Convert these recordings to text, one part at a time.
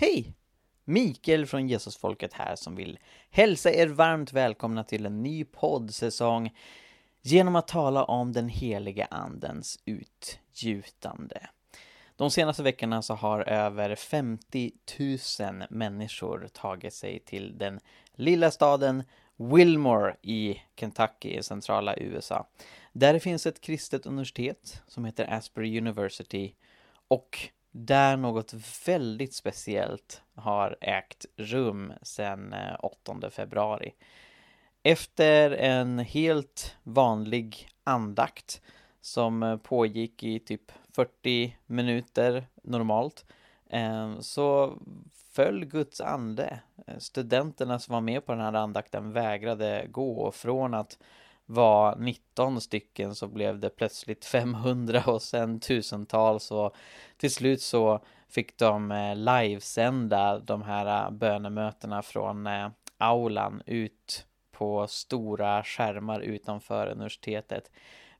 Hej! Mikael från Jesusfolket här som vill hälsa er varmt välkomna till en ny poddsäsong genom att tala om den heliga andens utgjutande. De senaste veckorna så har över 50 000 människor tagit sig till den lilla staden Wilmore i Kentucky i centrala USA. Där finns ett kristet universitet som heter Asbury University och där något väldigt speciellt har ägt rum sedan 8 eh, februari. Efter en helt vanlig andakt som eh, pågick i typ 40 minuter normalt eh, så föll Guds ande. Studenterna som var med på den här andakten vägrade gå och från att var 19 stycken så blev det plötsligt 500 och sen tusentals och till slut så fick de eh, livesända de här eh, bönemötena från eh, aulan ut på stora skärmar utanför universitetet.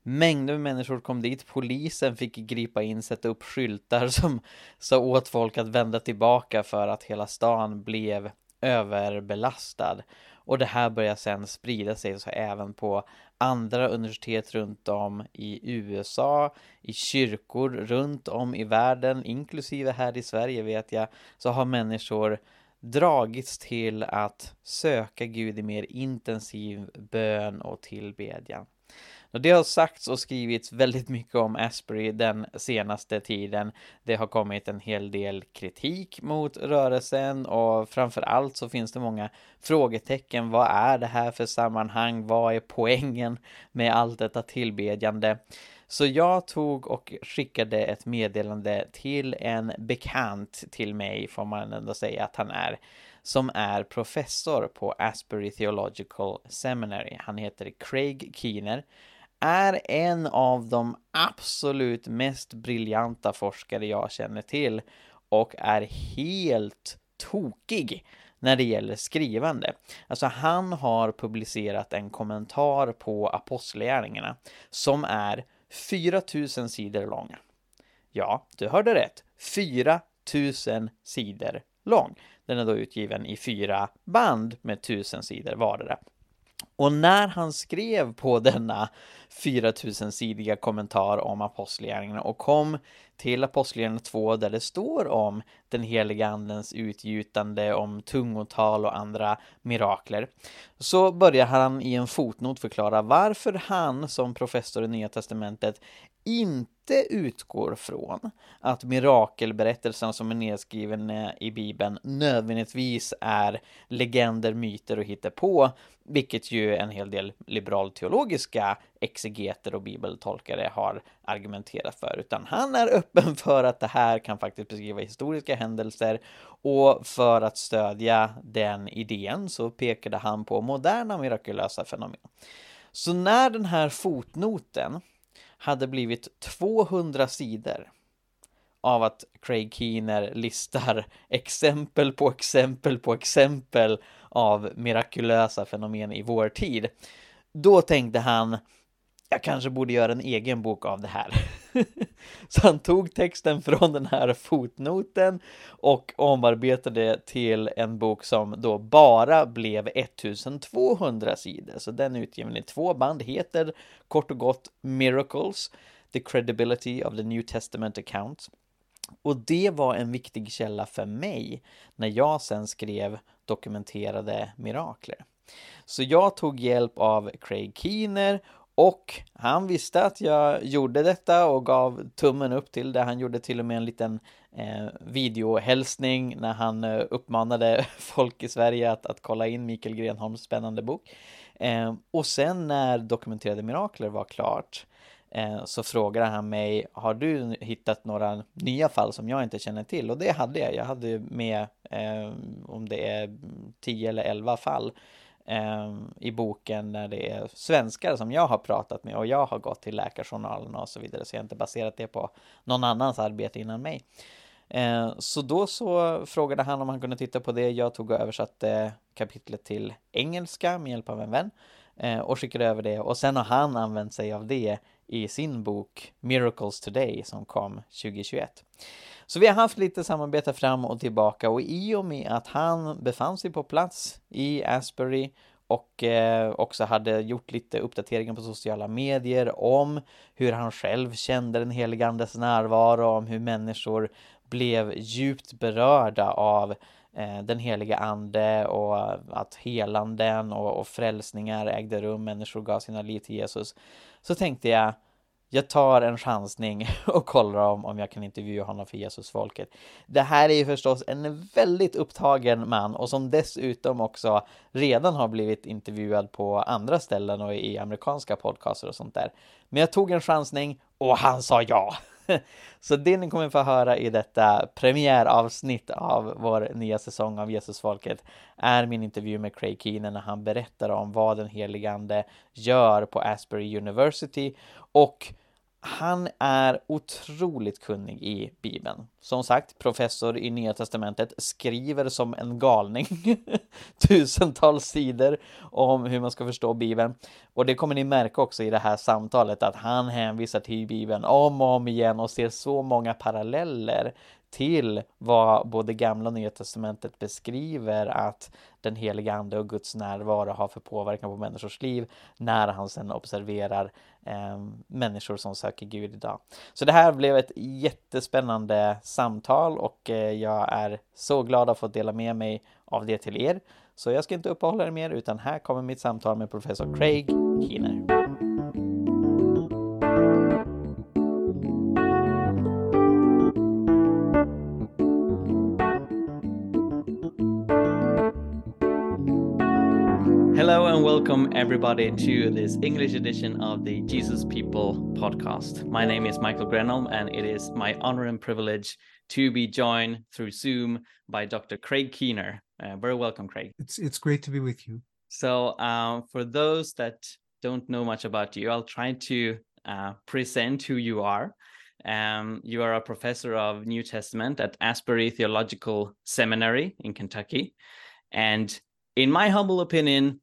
Mängder med människor kom dit, polisen fick gripa in, sätta upp skyltar som sa åt folk att vända tillbaka för att hela stan blev överbelastad. Och det här börjar sen sprida sig så även på andra universitet runt om i USA, i kyrkor runt om i världen, inklusive här i Sverige vet jag, så har människor dragits till att söka Gud i mer intensiv bön och tillbedjan. Och det har sagts och skrivits väldigt mycket om Asbury den senaste tiden. Det har kommit en hel del kritik mot rörelsen och framför allt så finns det många frågetecken. Vad är det här för sammanhang? Vad är poängen med allt detta tillbedjande? Så jag tog och skickade ett meddelande till en bekant till mig, får man ändå säga att han är, som är professor på Asbury Theological Seminary. Han heter Craig Keener är en av de absolut mest briljanta forskare jag känner till och är helt tokig när det gäller skrivande. Alltså han har publicerat en kommentar på Apostlagärningarna som är 4000 sidor lång. Ja, du hörde rätt. 4000 sidor lång. Den är då utgiven i fyra band med 1000 sidor vardera. Och när han skrev på denna 4000-sidiga kommentar om apostlagärningarna och kom till apostlagärningarna 2 där det står om den heliga andens utgjutande, om tungotal och andra mirakler, så börjar han i en fotnot förklara varför han som professor i Nya Testamentet inte utgår från att mirakelberättelsen som är nedskriven eh, i Bibeln nödvändigtvis är legender, myter och hittepå, vilket ju en hel del liberalteologiska exegeter och bibeltolkare har argumenterat för, utan han är öppen för att det här kan faktiskt beskriva historiska händelser och för att stödja den idén så pekade han på moderna mirakulösa fenomen. Så när den här fotnoten hade blivit 200 sidor av att Craig Keener listar exempel på exempel på exempel av mirakulösa fenomen i vår tid. Då tänkte han, jag kanske borde göra en egen bok av det här. Så han tog texten från den här fotnoten och omarbetade till en bok som då bara blev 1200 sidor. Så den utgiven i två band heter kort och gott Miracles, The Credibility of the New Testament Account. Och det var en viktig källa för mig när jag sen skrev dokumenterade mirakler. Så jag tog hjälp av Craig Keener och han visste att jag gjorde detta och gav tummen upp till det. Han gjorde till och med en liten eh, videohälsning när han eh, uppmanade folk i Sverige att, att kolla in Mikael Grenholms spännande bok. Eh, och sen när Dokumenterade Mirakler var klart eh, så frågade han mig, har du hittat några nya fall som jag inte känner till? Och det hade jag. Jag hade med, eh, om det är 10 eller 11 fall eh, i boken när det är svenskar som jag har pratat med och jag har gått till läkarjournalerna och så vidare så jag har inte baserat det på någon annans arbete innan mig. Eh, så då så frågade han om han kunde titta på det. Jag tog och översatte kapitlet till engelska med hjälp av en vän eh, och skickade över det och sen har han använt sig av det i sin bok Miracles Today som kom 2021. Så vi har haft lite samarbete fram och tillbaka och i och med att han befann sig på plats i Asbury och eh, också hade gjort lite uppdateringar på sociala medier om hur han själv kände den helige Andes närvaro, om hur människor blev djupt berörda av eh, den heliga Ande och att helanden och, och frälsningar ägde rum, människor gav sina liv till Jesus. Så tänkte jag, jag tar en chansning och kollar om, om jag kan intervjua honom för Jesusfolket. Det här är ju förstås en väldigt upptagen man och som dessutom också redan har blivit intervjuad på andra ställen och i amerikanska podcaster och sånt där. Men jag tog en chansning och han sa ja. Så det ni kommer få höra i detta premiäravsnitt av vår nya säsong av Jesusfolket är min intervju med Craig Keenan när han berättar om vad den helige Ande gör på Asbury University och han är otroligt kunnig i Bibeln. Som sagt, professor i Nya Testamentet, skriver som en galning tusentals sidor om hur man ska förstå Bibeln. Och det kommer ni märka också i det här samtalet att han hänvisar till Bibeln om och om igen och ser så många paralleller till vad både gamla och nya testamentet beskriver att den heliga ande och Guds närvaro har för påverkan på människors liv när han sedan observerar eh, människor som söker Gud idag. Så det här blev ett jättespännande samtal och eh, jag är så glad att få dela med mig av det till er. Så jag ska inte uppehålla er mer utan här kommer mitt samtal med professor Craig Keener. Welcome everybody to this English edition of the Jesus People podcast. My name is Michael Grenholm and it is my honor and privilege to be joined through Zoom by Dr. Craig Keener. Uh, very welcome, Craig. It's it's great to be with you. So, um, for those that don't know much about you, I'll try to uh, present who you are. Um, you are a professor of New Testament at Asbury Theological Seminary in Kentucky. And in my humble opinion,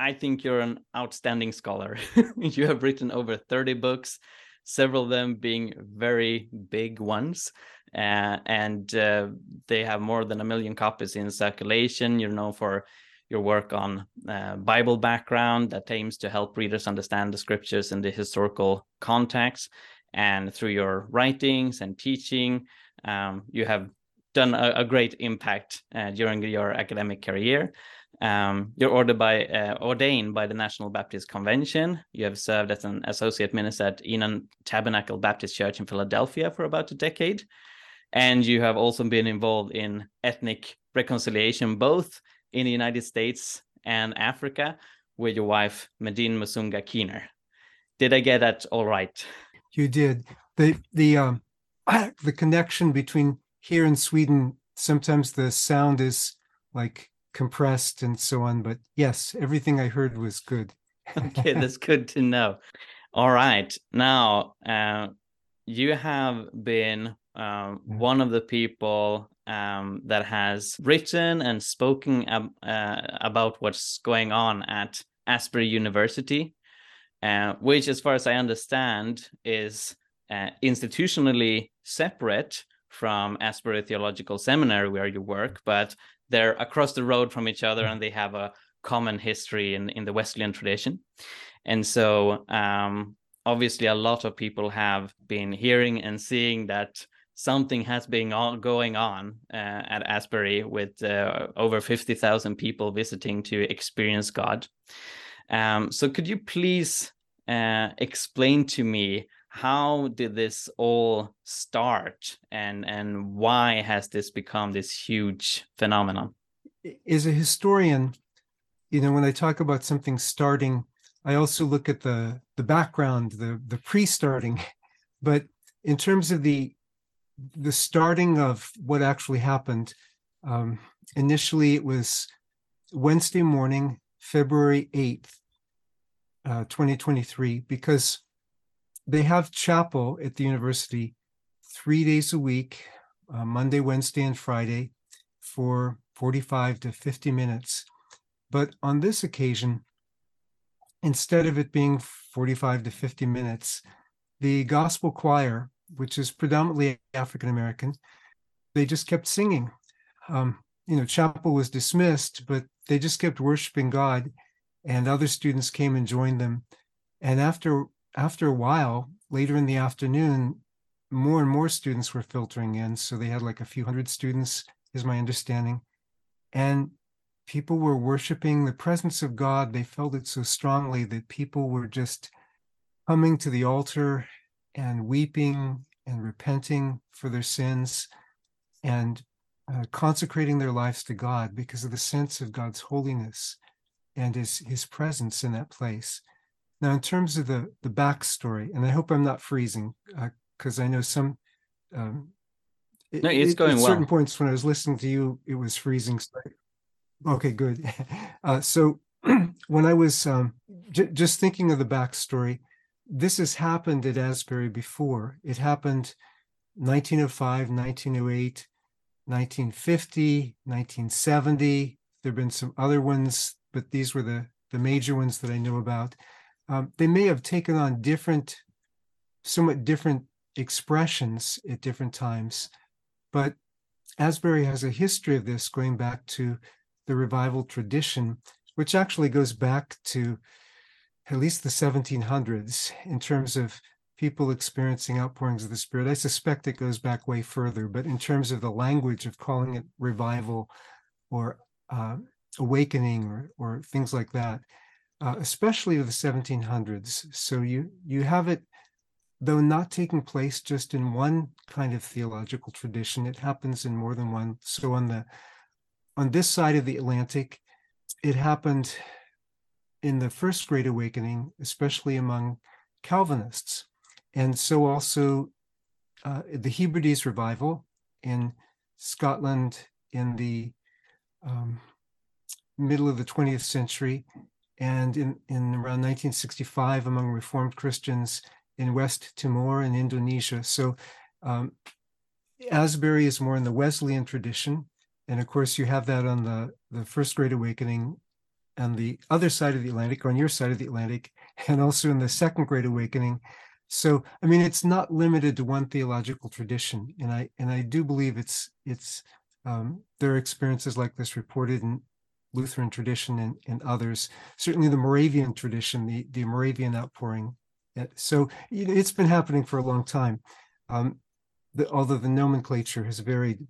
I think you're an outstanding scholar. you have written over 30 books, several of them being very big ones. Uh, and uh, they have more than a million copies in circulation. You're known for your work on uh, Bible background that aims to help readers understand the scriptures in the historical context. And through your writings and teaching, um, you have done a, a great impact uh, during your academic career. Um, you're ordered by, uh, ordained by the National Baptist Convention. You have served as an associate minister at Enon Tabernacle Baptist Church in Philadelphia for about a decade. And you have also been involved in ethnic reconciliation, both in the United States and Africa, with your wife, Medine Moussounga Keener. Did I get that all right? You did. The the um the connection between here in Sweden, sometimes the sound is like compressed and so on. But yes, everything I heard was good. okay, that's good to know. All right, now uh, you have been um, one of the people um, that has written and spoken ab- uh, about what's going on at Asbury University, uh, which, as far as I understand, is uh, institutionally separate from Asbury Theological Seminary, where you work, but they're across the road from each other and they have a common history in, in the Wesleyan tradition. And so, um, obviously, a lot of people have been hearing and seeing that something has been going on uh, at Asbury with uh, over 50,000 people visiting to experience God. Um, so, could you please uh, explain to me how did this all start? And and why has this become this huge phenomenon? As a historian you know when i talk about something starting i also look at the the background the the pre-starting. But in terms of the the starting of what actually happened um, initially it was wednesday morning february 8th uh, 2023 because they have chapel at the university three days a week, uh, Monday, Wednesday, and Friday for 45 to 50 minutes. But on this occasion, instead of it being 45 to 50 minutes, the gospel choir, which is predominantly African American, they just kept singing. Um, you know, chapel was dismissed, but they just kept worshiping God, and other students came and joined them. And after after a while, later in the afternoon, more and more students were filtering in. So they had like a few hundred students, is my understanding. And people were worshiping the presence of God. They felt it so strongly that people were just coming to the altar and weeping and repenting for their sins and uh, consecrating their lives to God because of the sense of God's holiness and his his presence in that place. Now, in terms of the the backstory, and I hope I'm not freezing because uh, I know some. Um, no, it's it, going at well. Certain points when I was listening to you, it was freezing. Okay, good. Uh, so when I was um, j- just thinking of the backstory, this has happened at Asbury before. It happened 1905, 1908, 1950, 1970. There have been some other ones, but these were the, the major ones that I know about. Um, they may have taken on different, somewhat different expressions at different times, but Asbury has a history of this going back to the revival tradition, which actually goes back to at least the 1700s in terms of people experiencing outpourings of the Spirit. I suspect it goes back way further, but in terms of the language of calling it revival or uh, awakening or, or things like that, uh, especially of the 1700s. So you you have it, though not taking place just in one kind of theological tradition, it happens in more than one. So on the on this side of the Atlantic, it happened in the First Great Awakening, especially among Calvinists. And so also uh, the Hebrides revival in Scotland in the um, middle of the 20th century and in, in around 1965 among Reformed Christians in West Timor and Indonesia. So um, Asbury is more in the Wesleyan tradition, and of course, you have that on the, the First Great Awakening on the other side of the Atlantic, on your side of the Atlantic, and also in the Second Great Awakening. So, I mean, it's not limited to one theological tradition, and I and I do believe it's it's um, there are experiences like this reported in Lutheran tradition and, and others. Certainly, the Moravian tradition, the the Moravian outpouring. So, it's been happening for a long time. Um, the, although the nomenclature has varied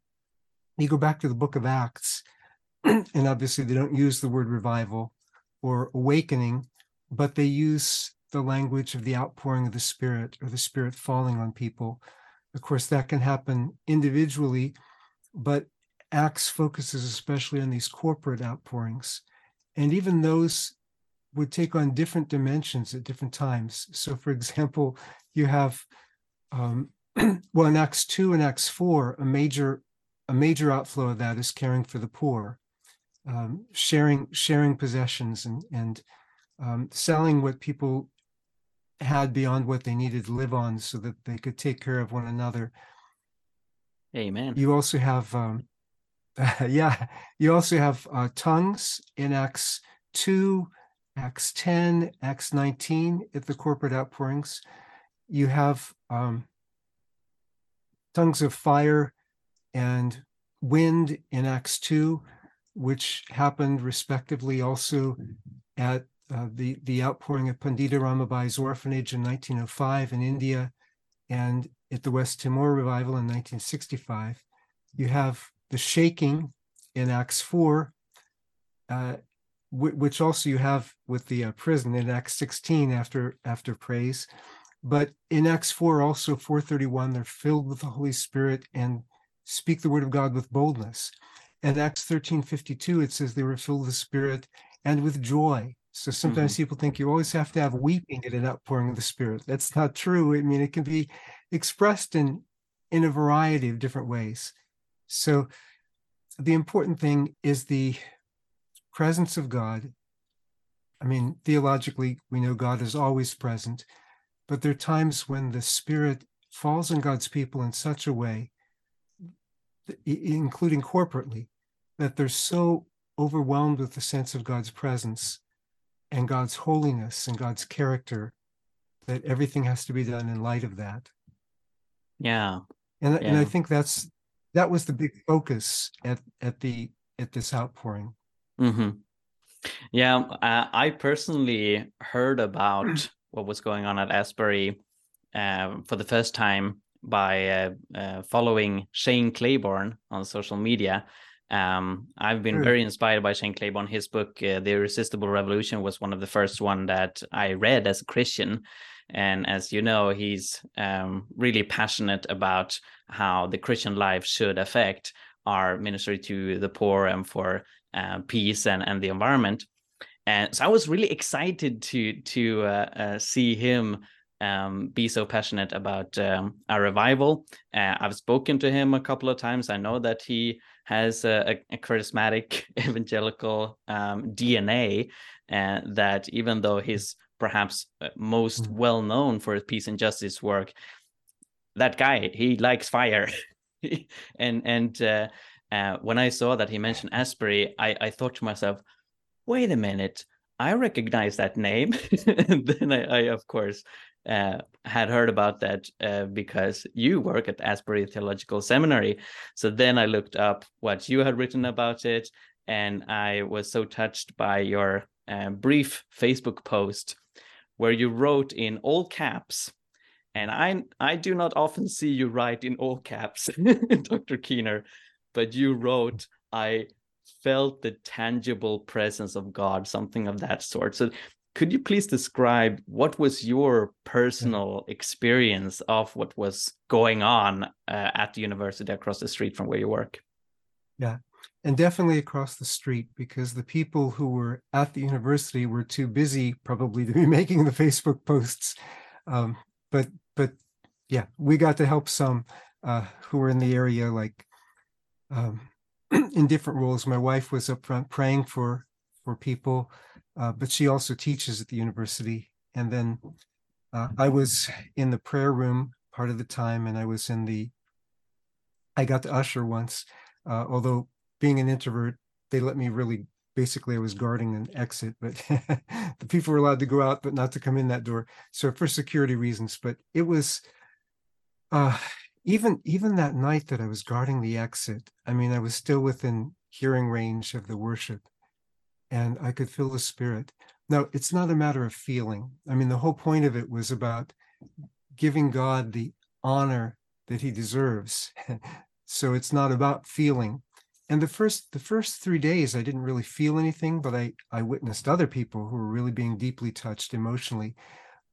you go back to the book of Acts, and obviously they don't use the word revival or awakening, but they use the language of the outpouring of the Spirit or the Spirit falling on people. Of course, that can happen individually, but Acts focuses especially on these corporate outpourings. And even those would take on different dimensions at different times. So, for example, you have, um, well, in Acts 2 and Acts 4, a major a major outflow of that is caring for the poor, um, sharing sharing possessions and and um, selling what people had beyond what they needed to live on, so that they could take care of one another. Amen. You also have, um, yeah, you also have uh, tongues in Acts two, Acts ten, Acts nineteen at the corporate outpourings. You have um, tongues of fire and wind in Acts 2, which happened respectively also at uh, the, the outpouring of Pandita Ramabai's orphanage in 1905 in India and at the West Timor revival in 1965. You have the shaking in Acts 4, uh, which also you have with the uh, prison in Acts 16 after after praise. But in Acts 4, also 431, they're filled with the Holy Spirit and speak the word of God with boldness. And Acts 13 52, it says they were filled with the Spirit and with joy. So sometimes mm-hmm. people think you always have to have weeping at an outpouring of the Spirit. That's not true. I mean, it can be expressed in in a variety of different ways. So the important thing is the presence of God. I mean, theologically, we know God is always present, but there are times when the Spirit falls on God's people in such a way including corporately, that they're so overwhelmed with the sense of God's presence and God's holiness and God's character, that everything has to be done in light of that. Yeah. And, and I think that's that was the big focus at at the at this outpouring. hmm Yeah, uh, I personally heard about what was going on at Asbury um, for the first time by uh, uh, following Shane Claiborne on social media. Um, I've been Good. very inspired by Shane Claiborne. His book, uh, The Irresistible Revolution, was one of the first one that I read as a Christian. And as you know, he's um, really passionate about how the Christian life should affect our ministry to the poor and for uh, peace and, and the environment. And so I was really excited to to uh, uh, see him um, be so passionate about um, our revival. Uh, I've spoken to him a couple of times. I know that he has a, a- charismatic evangelical um, DNA, and that even though he's perhaps uh, most Mm. well known for his peace and justice work, that guy he likes fire, and and uh, uh, when I saw that he mentioned Asbury, I, I thought to myself, wait a minute, I recognize that name. and then I, I of course, uh, had heard about that uh, because you work at Asbury Theological Seminary. So then I looked up what you had written about it, and I was so touched by your uh, brief Facebook post where you wrote in all caps. And I I do not often see you write in all caps, Dr. Keener, but you wrote, I felt the tangible presence of God, something of that sort. So could you please describe what was your personal experience of what was going on uh, at the university across the street from where you work? And definitely across the street because the people who were at the university were too busy probably to be making the facebook posts. Um, but but yeah we got to help some uh, who were in the area like um, in different roles. My wife was up front praying for for people uh, but she also teaches at the university. And then uh, i was in the prayer room part of the time and i was in the i got to usher once uh, although being an introvert, they let me really basically I was guarding an exit, but the people were allowed to go out, but not to come in that door. So for security reasons, but it was uh even even that night that I was guarding the exit, I mean, I was still within hearing range of the worship and I could feel the spirit. Now it's not a matter of feeling. I mean, the whole point of it was about giving God the honor that he deserves. so it's not about feeling and the first the first three days i didn't really feel anything but i i witnessed other people who were really being deeply touched emotionally.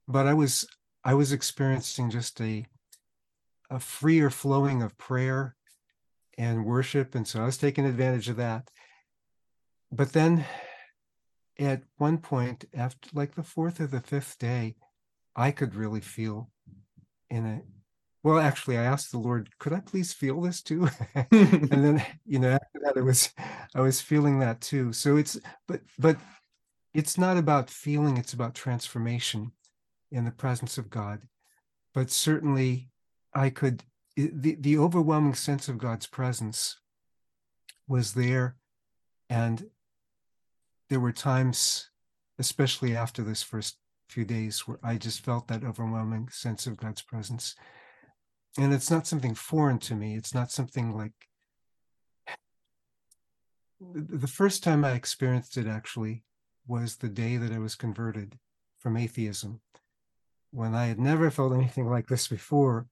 But i was i was experiencing just a a freer flowing of prayer and worship and so i was taking advantage of that. But then at one point after like the fourth or the fifth day i could really feel in a well actually i asked the lord could i please feel this too? And then you know after that i was i was feeling that too. So it's but but it's not about feeling it's about transformation in the presence of god. But certainly i could the the overwhelming sense of god's presence was there. And there were times especially after this first few days where i just felt that overwhelming sense of god's presence and it's not something foreign to me. It's not something like the first time i experienced it actually was the day that i was converted from atheism. When i had never felt anything like this before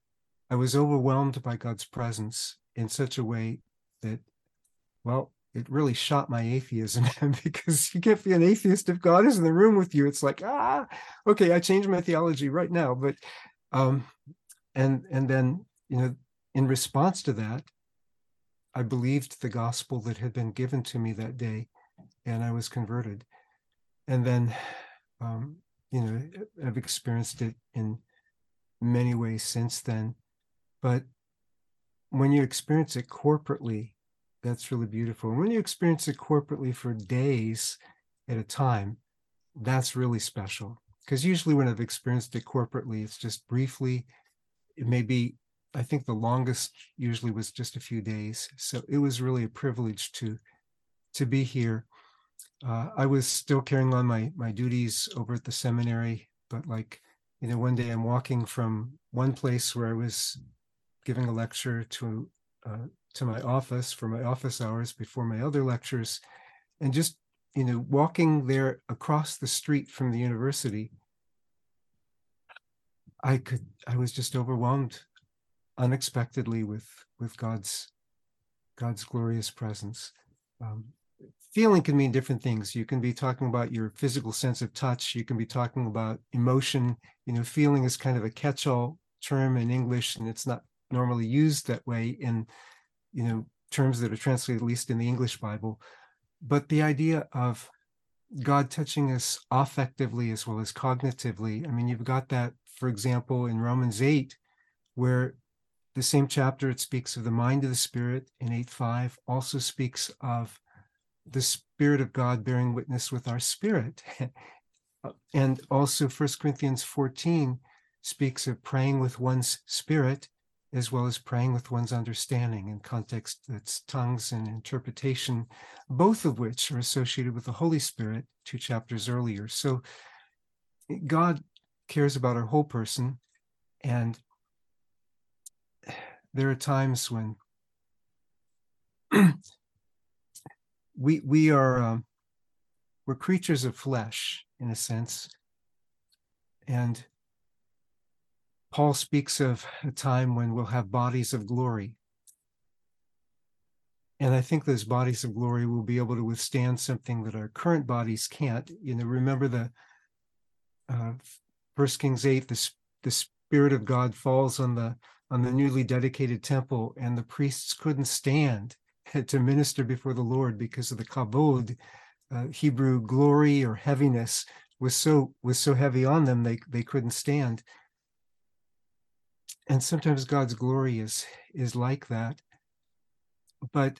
i was overwhelmed by god's presence in such a way that well it really shot my atheism because you can't be an atheist if god is in the room with you. It's like ah okay i changed my theology right now. But um and and then you know in response to that i believed the gospel that had been given to me that day and i was converted. And then um you know i've experienced it in many ways since then. But when you experience it corporately that's really beautiful. When you experience it corporately for days at a time that's really special. Because usually when i've experienced it corporately it's just briefly it may be i think the longest usually was just a few days. So it was really a privilege to to be here. Uh, I was still carrying on my my duties over at the seminary, but like you know, one day I'm walking from one place where I was giving a lecture to uh, to my office for my office hours before my other lectures, and just you know, walking there across the street from the university, I could I was just overwhelmed unexpectedly with with God's God's glorious presence. Um, feeling can mean different things. You can be talking about your physical sense of touch. You can be talking about emotion. You know, feeling is kind of a catch-all term in English, and it's not normally used that way in, you know, terms that are translated at least in the English Bible. But the idea of God touching us affectively as well as cognitively. I mean, you've got that, for example, in Romans 8, where the same chapter it speaks of the mind of the spirit in 8.5 also speaks of the spirit of god bearing witness with our spirit. And also First corinthians 14 speaks of praying with one's spirit as well as praying with one's understanding in context that's tongues and interpretation both of which are associated with the holy spirit two chapters earlier. So god cares about our whole person. And there are times when we we are um, we're creatures of flesh in a sense. And paul speaks of a time when we'll have bodies of glory. And i think those bodies of glory will be able to withstand something that our current bodies can't. You know remember the uh, first kings 8 the, the spirit of god falls on the on the newly dedicated temple, and the priests couldn't stand to minister before the Lord because of the kavod, uh, Hebrew glory or heaviness was so was so heavy on them they they couldn't stand. And sometimes God's glory is is like that. But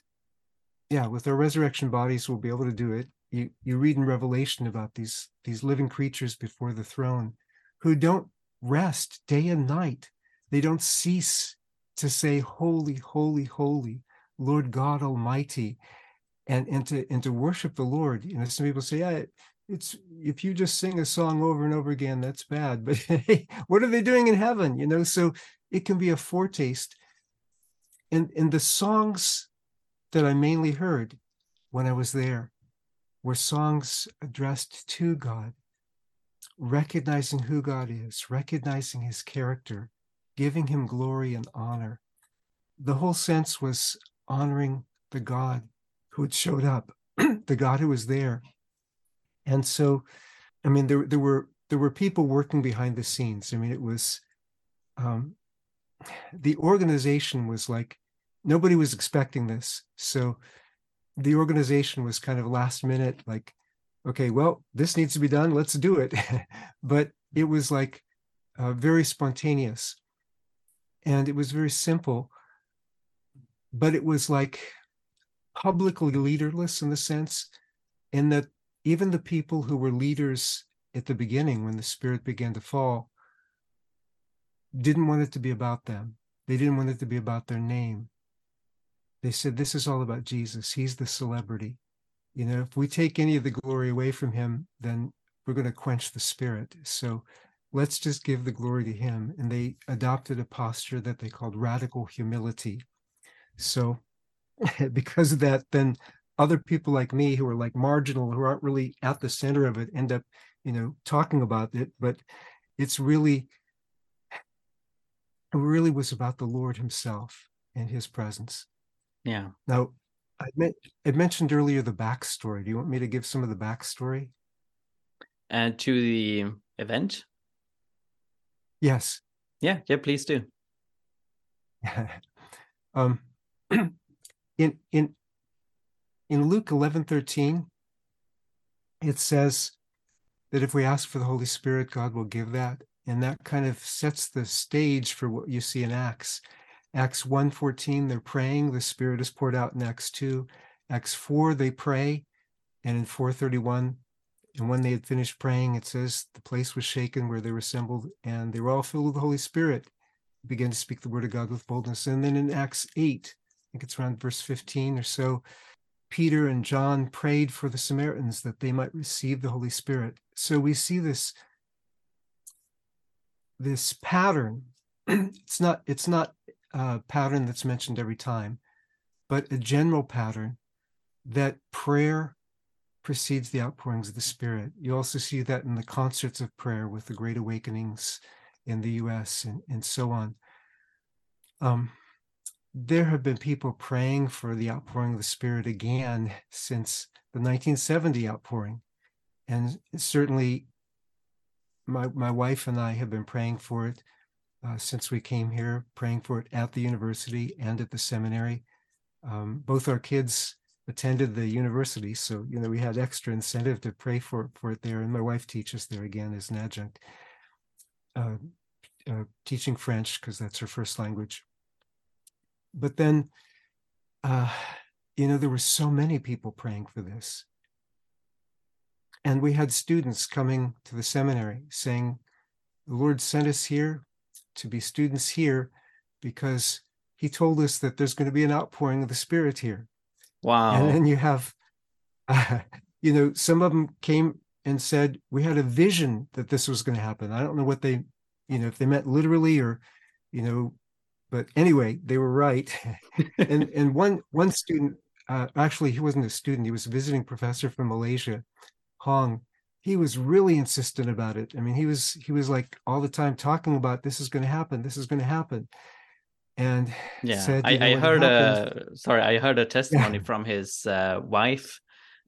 yeah, with our resurrection bodies, we'll be able to do it. You you read in Revelation about these these living creatures before the throne who don't rest day and night they don't cease to say, Holy, holy, holy, Lord God Almighty, and, and to and to worship the Lord. You know, some people say, yeah, it's if you just sing a song over and over again, that's bad. But hey, what are they doing in heaven? You know, so it can be a foretaste. And and the songs that I mainly heard when I was there were songs addressed to God, recognizing who God is, recognizing his character, giving him glory and honor. The whole sense was honoring the God who had showed up, the God who was there. And so, I mean, there, there were there were people working behind the scenes. I mean, it was um, the organization was like nobody was expecting this. So the organization was kind of last minute, like, okay, well, this needs to be done. Let's do it. but it was like uh, very spontaneous and it was very simple but it was like publicly leaderless in the sense in that even the people who were leaders at the beginning when the spirit began to fall didn't want it to be about them they didn't want it to be about their name they said this is all about jesus he's the celebrity you know if we take any of the glory away from him then we're going to quench the spirit so let's just give the glory to him. And they adopted a posture that they called radical humility. So, because of that, then other people like me who are like marginal, who aren't really at the center of it, end up, you know, talking about it. But it's really, it really was about the Lord Himself and His presence. Yeah. Now, I, meant, I mentioned earlier the backstory. Do you want me to give some of the backstory? And uh, to the event? Yes. Yeah, yeah, please do. um, in in in Luke eleven thirteen, it says that if we ask for the Holy Spirit, God will give that, and that kind of sets the stage for what you see in Acts. Acts 1:14, they're praying, the Spirit is poured out in Acts 2. Acts 4, they pray, and in 431, and when they had finished praying, it says the place was shaken where they were assembled, and they were all filled with the Holy Spirit, began to speak the word of God with boldness. And then in Acts 8, I think it's around verse 15 or so, Peter and John prayed for the Samaritans that they might receive the Holy Spirit. So we see this this pattern. it's not it's not a pattern that's mentioned every time, but a general pattern that prayer precedes the outpourings of the Spirit. You also see that in the concerts of prayer with the Great Awakenings in the U.S. and, and so on. Um, there have been people praying for the outpouring of the Spirit again since the 1970 outpouring. And certainly, my, my wife and I have been praying for it uh, since we came here, praying for it at the university and at the seminary. Um, both our kids attended the university, so you know we had extra incentive to pray for for it there. And my wife teaches there again as an adjunct, uh, uh, teaching French because that's her first language but then uh, you know there were so many people praying for this and we had students coming to the seminary saying the lord sent us here to be students here because he told us that there's going to be an outpouring of the spirit here wow and then you have uh, you know some of them came and said we had a vision that this was going to happen i don't know what they you know if they meant literally or you know but anyway, they were right. and and one one student, uh, actually, he wasn't a student; he was a visiting professor from Malaysia, Hong. He was really insistent about it. I mean, he was he was like all the time talking about this is going to happen, this is going to happen, and yeah, said, I, I heard a sorry, I heard a testimony yeah. from his uh, wife.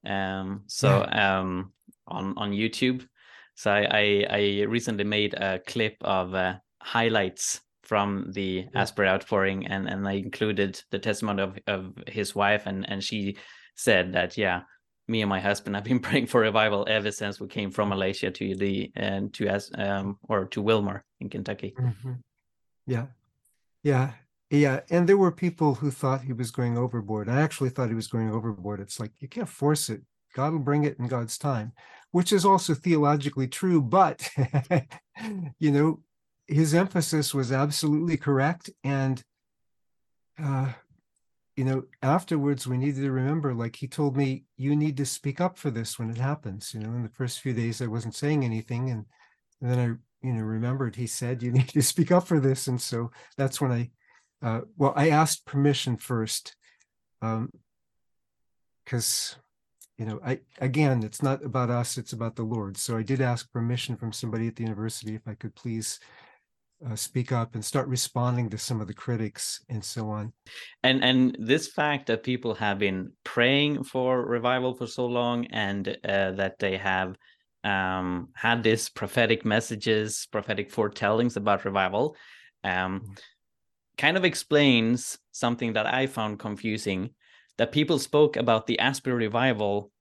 Um, so yeah. um, on on YouTube. So I, I, I recently made a clip of uh, highlights from the yeah. Asbury outpouring, and and I included the testimony of of his wife, and and she said that yeah, me and my husband have been praying for revival ever since we came from Malaysia to the and to as um or to Wilmore in Kentucky. Mm-hmm. Yeah, yeah, yeah. And there were people who thought he was going overboard. I actually thought he was going overboard. It's like you can't force it. God will bring it in God's time, which is also theologically true. But you know, his emphasis was absolutely correct and uh, you know afterwards we needed to remember like he told me you need to speak up for this when it happens you know in the first few days i wasn't saying anything and, and then i you know remembered he said you need to speak up for this and so that's when i uh, well i asked permission first um because you know i again it's not about us it's about the lord so i did ask permission from somebody at the university if i could please uh, speak up and start responding to some of the critics and so on. And and this fact that people have been praying for revival for so long, and uh, that they have um, had these prophetic messages, prophetic foretellings about revival, um, mm-hmm. kind of explains something that I found confusing. That people spoke about the Asbury revival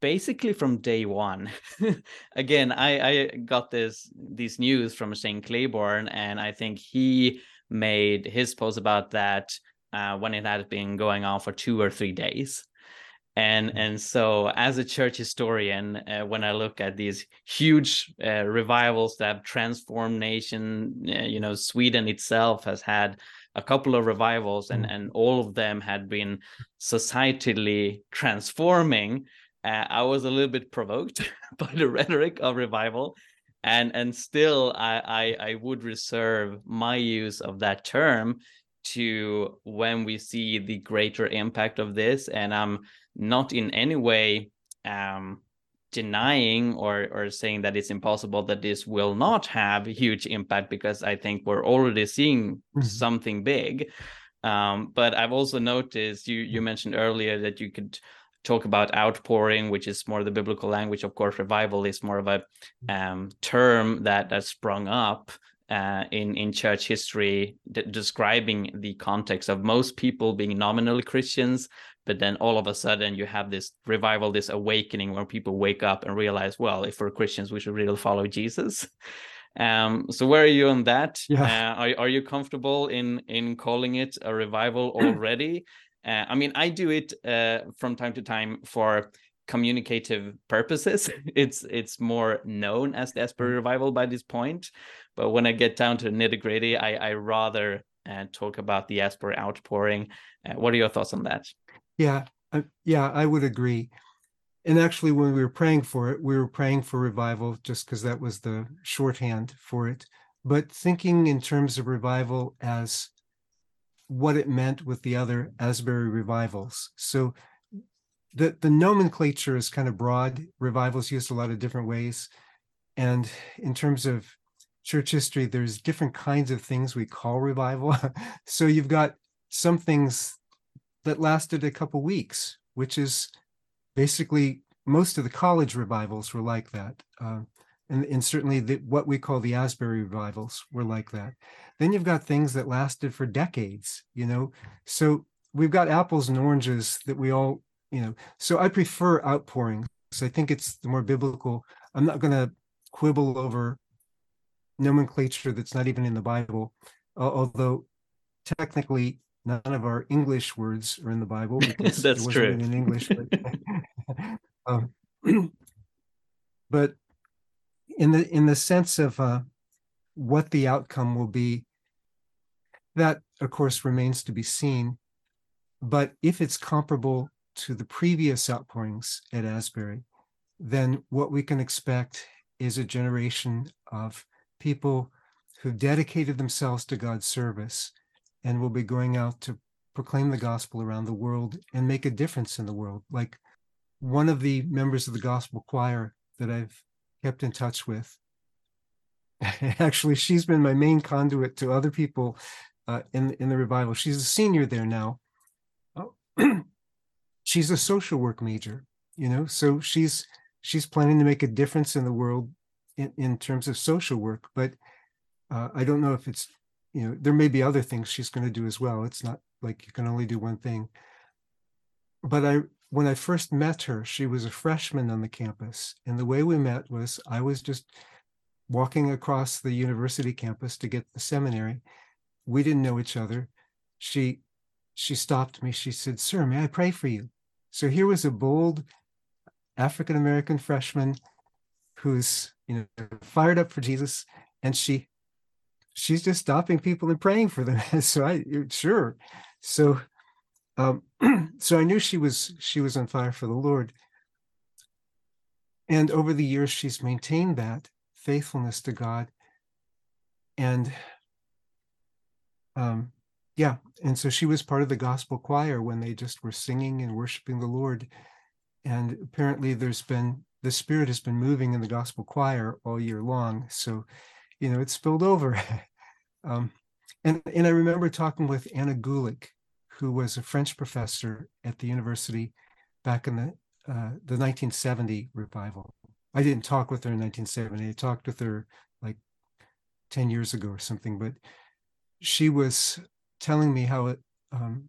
basically from day one. Again, I, I got this these news from Shane Claiborne, and I think he made his post about that uh, when it had been going on for two or three days. And mm-hmm. and so, as a church historian, uh, when I look at these huge uh, revivals that have transformed nation, uh, you know, Sweden itself has had a couple of revivals, and mm. and all of them had been societally transforming uh, I was a little bit provoked by the rhetoric of revival, and and still I, I I would reserve my use of that term to when we see the greater impact of this, and I'm not in any way um, denying or or saying that it's impossible that this will not have a huge impact because I think we're already seeing mm-hmm. something big. Um, but I've also noticed you you mentioned earlier that you could talk about outpouring, which is more the biblical language. Of course, revival is more of a um, term that that sprung up uh, in in church history, d- describing the context of most people being nominally Christians, but then all of a sudden you have this revival, this awakening, where people wake up and realize, well, if we're Christians, we should really follow Jesus. Um, so where are you on that? Yeah. Uh, are are you comfortable in in calling it a revival already? Uh, I mean, I do it uh, from time to time for communicative purposes. It's it's more known as the Asbury mm. Revival by this point, but when I get down to the nitty gritty, I I rather uh, talk about the Asbury outpouring. Uh, what are your thoughts on that? Yeah, Uh, yeah, I would agree. And actually, when we were praying for it, we were praying for revival just because that was the shorthand for it. But thinking in terms of revival as what it meant with the other Asbury revivals. So the, the nomenclature is kind of broad. Revivals used a lot of different ways. And in terms of church history, there's different kinds of things we call revival. so you've got some things that lasted a couple weeks, which is basically most of the college revivals were like that. Uh, and, and certainly the, what we call the Asbury revivals were like that. Then you've got things that lasted for decades, you know. So we've got apples and oranges that we all, you know. So I prefer outpouring outpourings. I think it's the more biblical. I'm not going to quibble over nomenclature that's not even in the Bible, although technically none of our English words are in the Bible that's true in English. But, um, but, in the in the sense of uh, what the outcome will be, that of course remains to be seen. But if it's comparable to the previous outpourings at Asbury, then what we can expect is a generation of people who dedicated themselves to God's service and will be going out to proclaim the gospel around the world and make a difference in the world. Like one of the members of the gospel choir that I've kept in touch with, actually, she's been my main conduit to other people uh, in in the revival. She's a senior there now. Oh, she's a social work major, you know, so she's she's planning to make a difference in the world in, in terms of social work. But uh, I don't know if it's you know there may be other things she's going to do as well it's not like you can only do one thing but i when i first met her she was a freshman on the campus and the way we met was i was just walking across the university campus to get the seminary we didn't know each other she she stopped me she said sir may i pray for you so here was a bold african american freshman who's you know fired up for jesus and she she's just stopping people and praying for them. so I sure. So um, so I knew she was she was on fire for the Lord. And over the years, she's maintained that faithfulness to God. And um, yeah, and so she was part of the gospel choir when they just were singing and worshiping the Lord. And apparently, there's been the Spirit has been moving in the gospel choir all year long. So, you know, it spilled over. Um, and, and I remember talking with Anna Gulick, who was a French professor at the university back in the uh, the 1970 revival. I didn't talk with her in 1970. I talked with her like 10 years ago or something, but she was telling me how it, um,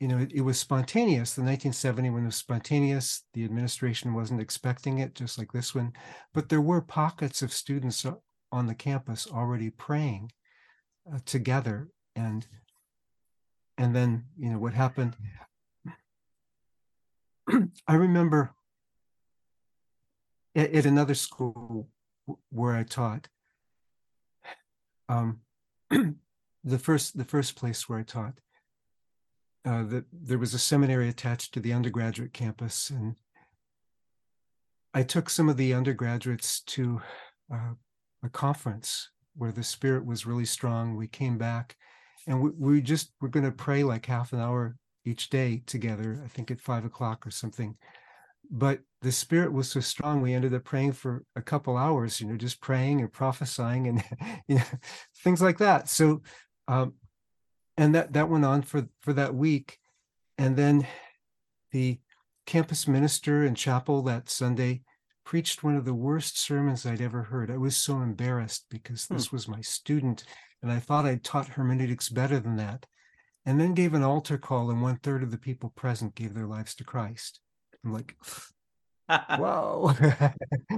you know, it, it, was spontaneous. The 1970 one was spontaneous. The administration wasn't expecting it, just like this one. But there were pockets of students on the campus already praying uh, together and and then you know what happened i remember at, at, another school where i taught um, the first the first place where i taught uh, that there was a seminary attached to the undergraduate campus and i took some of the undergraduates to uh, a conference where the spirit was really strong. We came back and we, we just we're going to pray like half an hour each day together, I think at five o'clock or something. But the spirit was so strong, we ended up praying for a couple hours, you know, just praying and prophesying and you know, things like that. So, um, and that that went on for for that week, and then the campus minister in chapel that Sunday preached one of the worst sermons I'd ever heard. I was so embarrassed because this hmm. was my student, and I thought I'd taught hermeneutics better than that. And then gave an altar call, and one third of the people present gave their lives to Christ. I'm like, wow.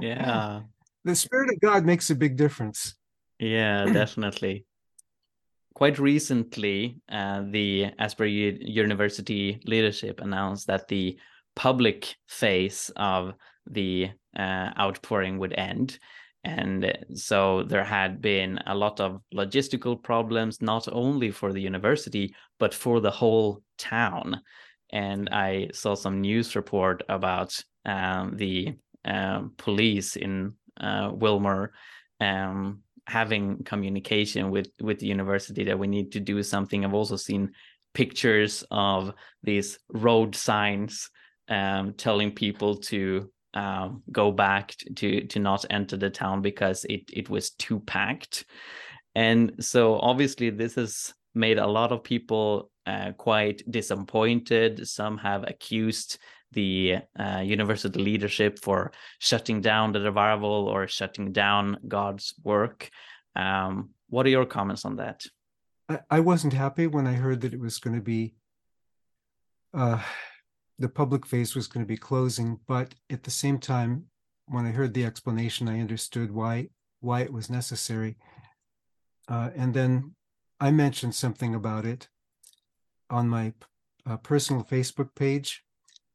yeah. The Spirit of God makes a big difference. Yeah, definitely. Quite recently, uh, the Asbury University leadership announced that the public phase of the uh, outpouring would end. And so there had been a lot of logistical problems, not only for the university, but for the whole town. and I saw some news report about um, the uh, police in uh, Wilmore um, having communication with with the university that we need to do something. I've also seen pictures of these road signs um, telling people to um, go back to to not enter the town because it it was too packed, and so obviously this has made a lot of people uh, quite disappointed. Some have accused the uh, university leadership for shutting down the revival or shutting down God's work. Um, what are your comments on that? I, I wasn't happy when I heard that it was going to be uh, the public face was going to be closing, but at the same time, when I heard the explanation, I understood why why it was necessary. Uh, and then I mentioned something about it on my uh, personal Facebook page,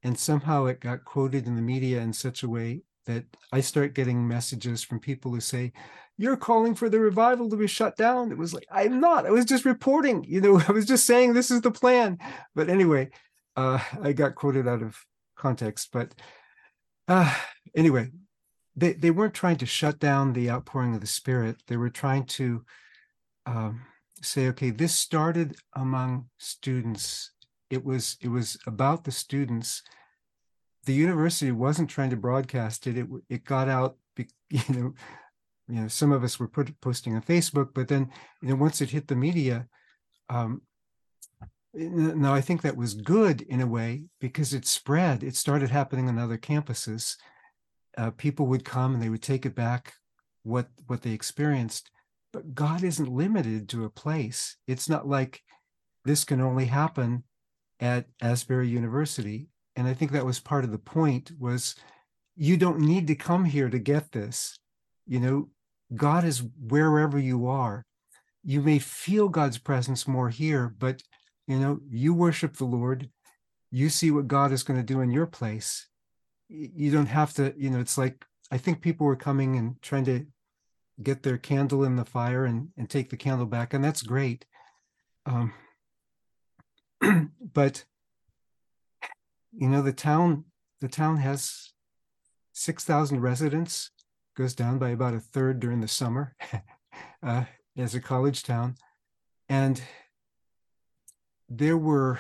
and somehow it got quoted in the media in such a way that I start getting messages from people who say, You're calling for the revival to be shut down. It was like, I'm not. I was just reporting, you know, I was just saying this is the plan. But anyway, uh, I got quoted out of context. But uh, anyway, they, they weren't trying to shut down the outpouring of the Spirit. They were trying to um, say, okay, this started among students. It was it was about the students the university wasn't trying to broadcast it. It it got out, you know, you know, some of us were put, posting on Facebook, but then you know once it hit the media, um, now I think that was good in a way because it spread. It started happening on other campuses. Uh, people would come and they would take it back what what they experienced. But God isn't limited to a place. It's not like this can only happen at Asbury University and i think that was part of the point was you don't need to come here to get this you know god is wherever you are you may feel god's presence more here but you know you worship the lord you see what god is going to do in your place you don't have to you know it's like i think people were coming and trying to get their candle in the fire and, and take the candle back and that's great. Um, but you know the town the town has 6000 residents goes down by about a third during the summer uh, as a college town. And there were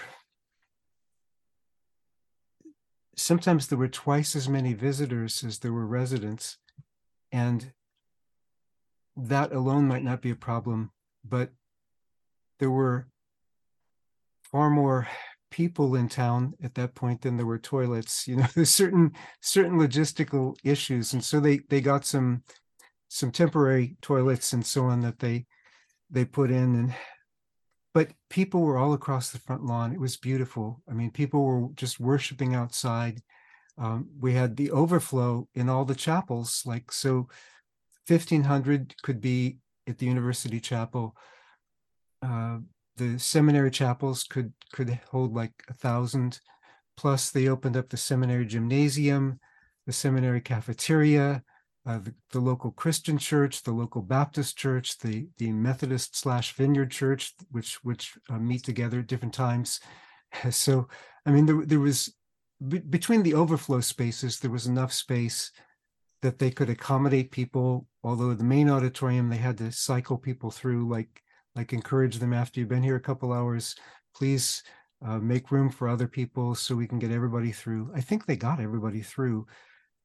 sometimes there were twice as many visitors as there were residents and that alone might not be a problem but there were far more people in town at that point than there were toilets you know there's certain certain logistical issues and so they they got some some temporary toilets and so on that they they put in and but people were all across the front lawn. It was beautiful. I mean people were just worshiping outside. Um, we had the overflow in all the chapels like so 1500 could be at the university chapel. Uh, the seminary chapels could could hold like a thousand. Plus they opened up the seminary gymnasium the seminary cafeteria uh, the, the, local christian church the local baptist church the the methodist slash vineyard church which which uh, meet together at different times. So i mean there, there was between the overflow spaces there was enough space that they could accommodate people although the main auditorium they had to cycle people through like like encourage them after you've been here a couple hours please uh, make room for other people so we can get everybody through. I think they got everybody through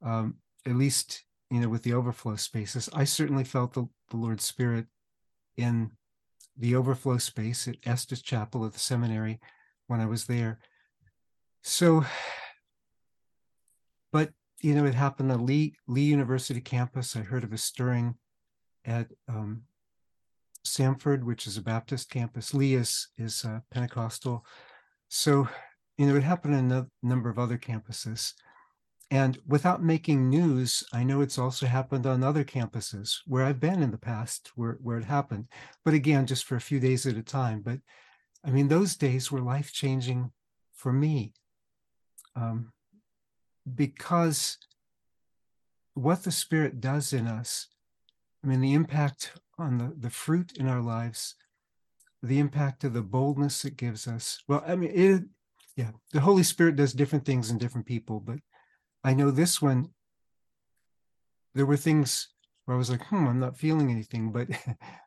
um, at least you know with the overflow spaces i certainly felt the, the lord's spirit in the overflow space at estes chapel at the seminary when i was there so but you know it happened at lee lee university campus i heard of a stirring at um, Samford, which is a Baptist campus. Lee is, is uh, Pentecostal. So, you know, it happened in a number of other campuses. And without making news, I know it's also happened on other campuses where I've been in the past where, where it happened. But again, just for a few days at a time. But I mean, those days were life changing for me um, because what the Spirit does in us, I mean, the impact on the, the fruit in our lives, the impact of the boldness it gives us. Well, I mean, it, yeah, the Holy Spirit does different things in different people, but I know this one, there were things where I was like, hmm, I'm not feeling anything, but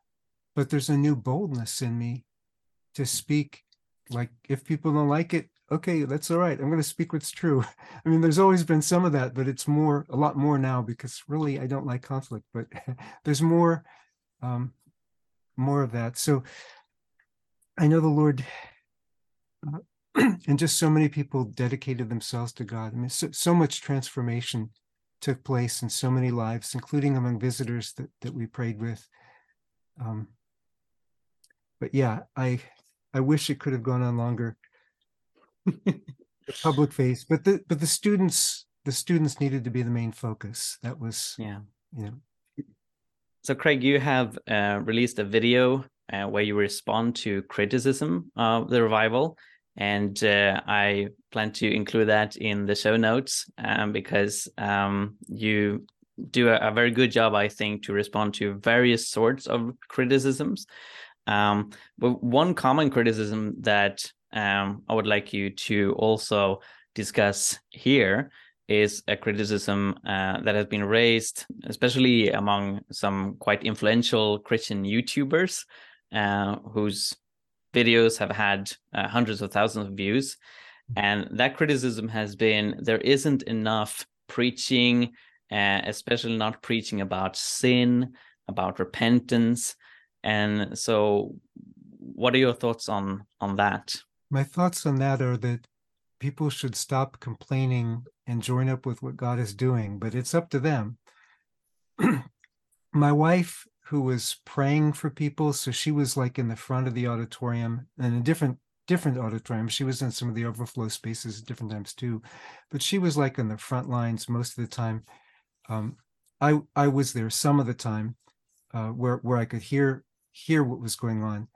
but there's a new boldness in me to speak. Like if people don't like it, okay, that's all right. I'm going to speak what's true. I mean, there's always been some of that, but it's more, a lot more now because really I don't like conflict, but there's more, um, more of that. So I know the Lord, uh, and just so many people dedicated themselves to God. I mean, so, so much transformation took place in so many lives, including among visitors that, that we prayed with. Um, but yeah, I I wish it could have gone on longer. the public face, but the but the students the students needed to be the main focus. That was yeah, you know. So Craig, you have uh, released a video uh, where you respond to criticism of the revival, and uh, I plan to include that in the show notes um, because um, you do a, a, very good job, I think, to respond to various sorts of criticisms. Um, but one common criticism that um, I would like you to also discuss here is a criticism uh, that has been raised, especially among some quite influential Christian YouTubers uh, whose videos have had uh, hundreds of thousands of views. And that criticism has been there isn't enough preaching, uh, especially not preaching about sin, about repentance. And so, what are your thoughts on on that? My thoughts on that are that people should stop complaining and join up with what God is doing, but it's up to them. My wife, who was praying for people, so she was like in the front of the auditorium and a different different auditorium. She was in some of the overflow spaces at different times too, but she was like in the front lines most of the time. Um, I I was there some of the time, uh, where where I could hear hear what was going on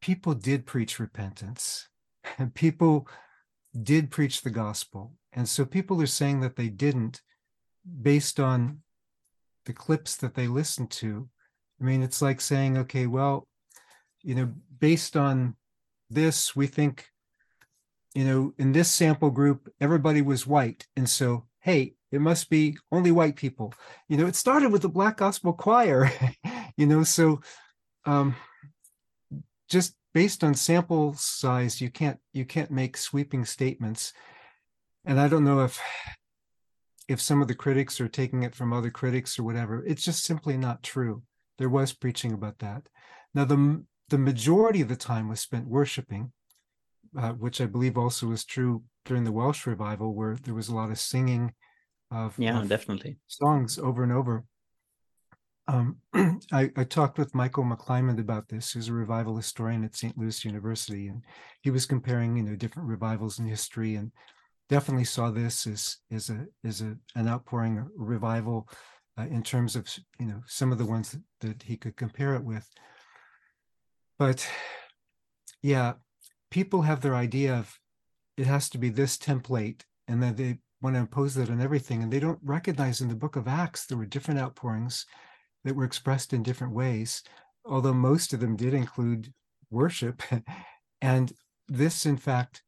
people did preach repentance and people did preach the gospel. And so people are saying that they didn't based on the clips that they listened to. I mean, it's like saying, okay, well, you know, based on this, we think, you know, in this sample group, everybody was white. And so, hey, it must be only white people. You know, it started with the Black Gospel Choir, you know, so um, just based on sample size you can't you can't make sweeping statements and i don't know if if some of the critics are taking it from other critics or whatever it's just simply not true. There was preaching about that. Now the the majority of the time was spent worshiping uh, which i believe also was true during the welsh revival where there was a lot of singing of yeah of definitely. songs over and over. Um, I, I, talked with Michael McClymond about this, who's a revival historian at St. Louis University, and he was comparing, you know, different revivals in history, and definitely saw this as as a as a an outpouring revival uh, in terms of you know some of the ones that, that he could compare it with. But yeah, people have their idea of it has to be this template, and then they want to impose that on everything, and they don't recognize in the Book of Acts there were different outpourings that were expressed in different ways, although most of them did include worship. and this, in fact,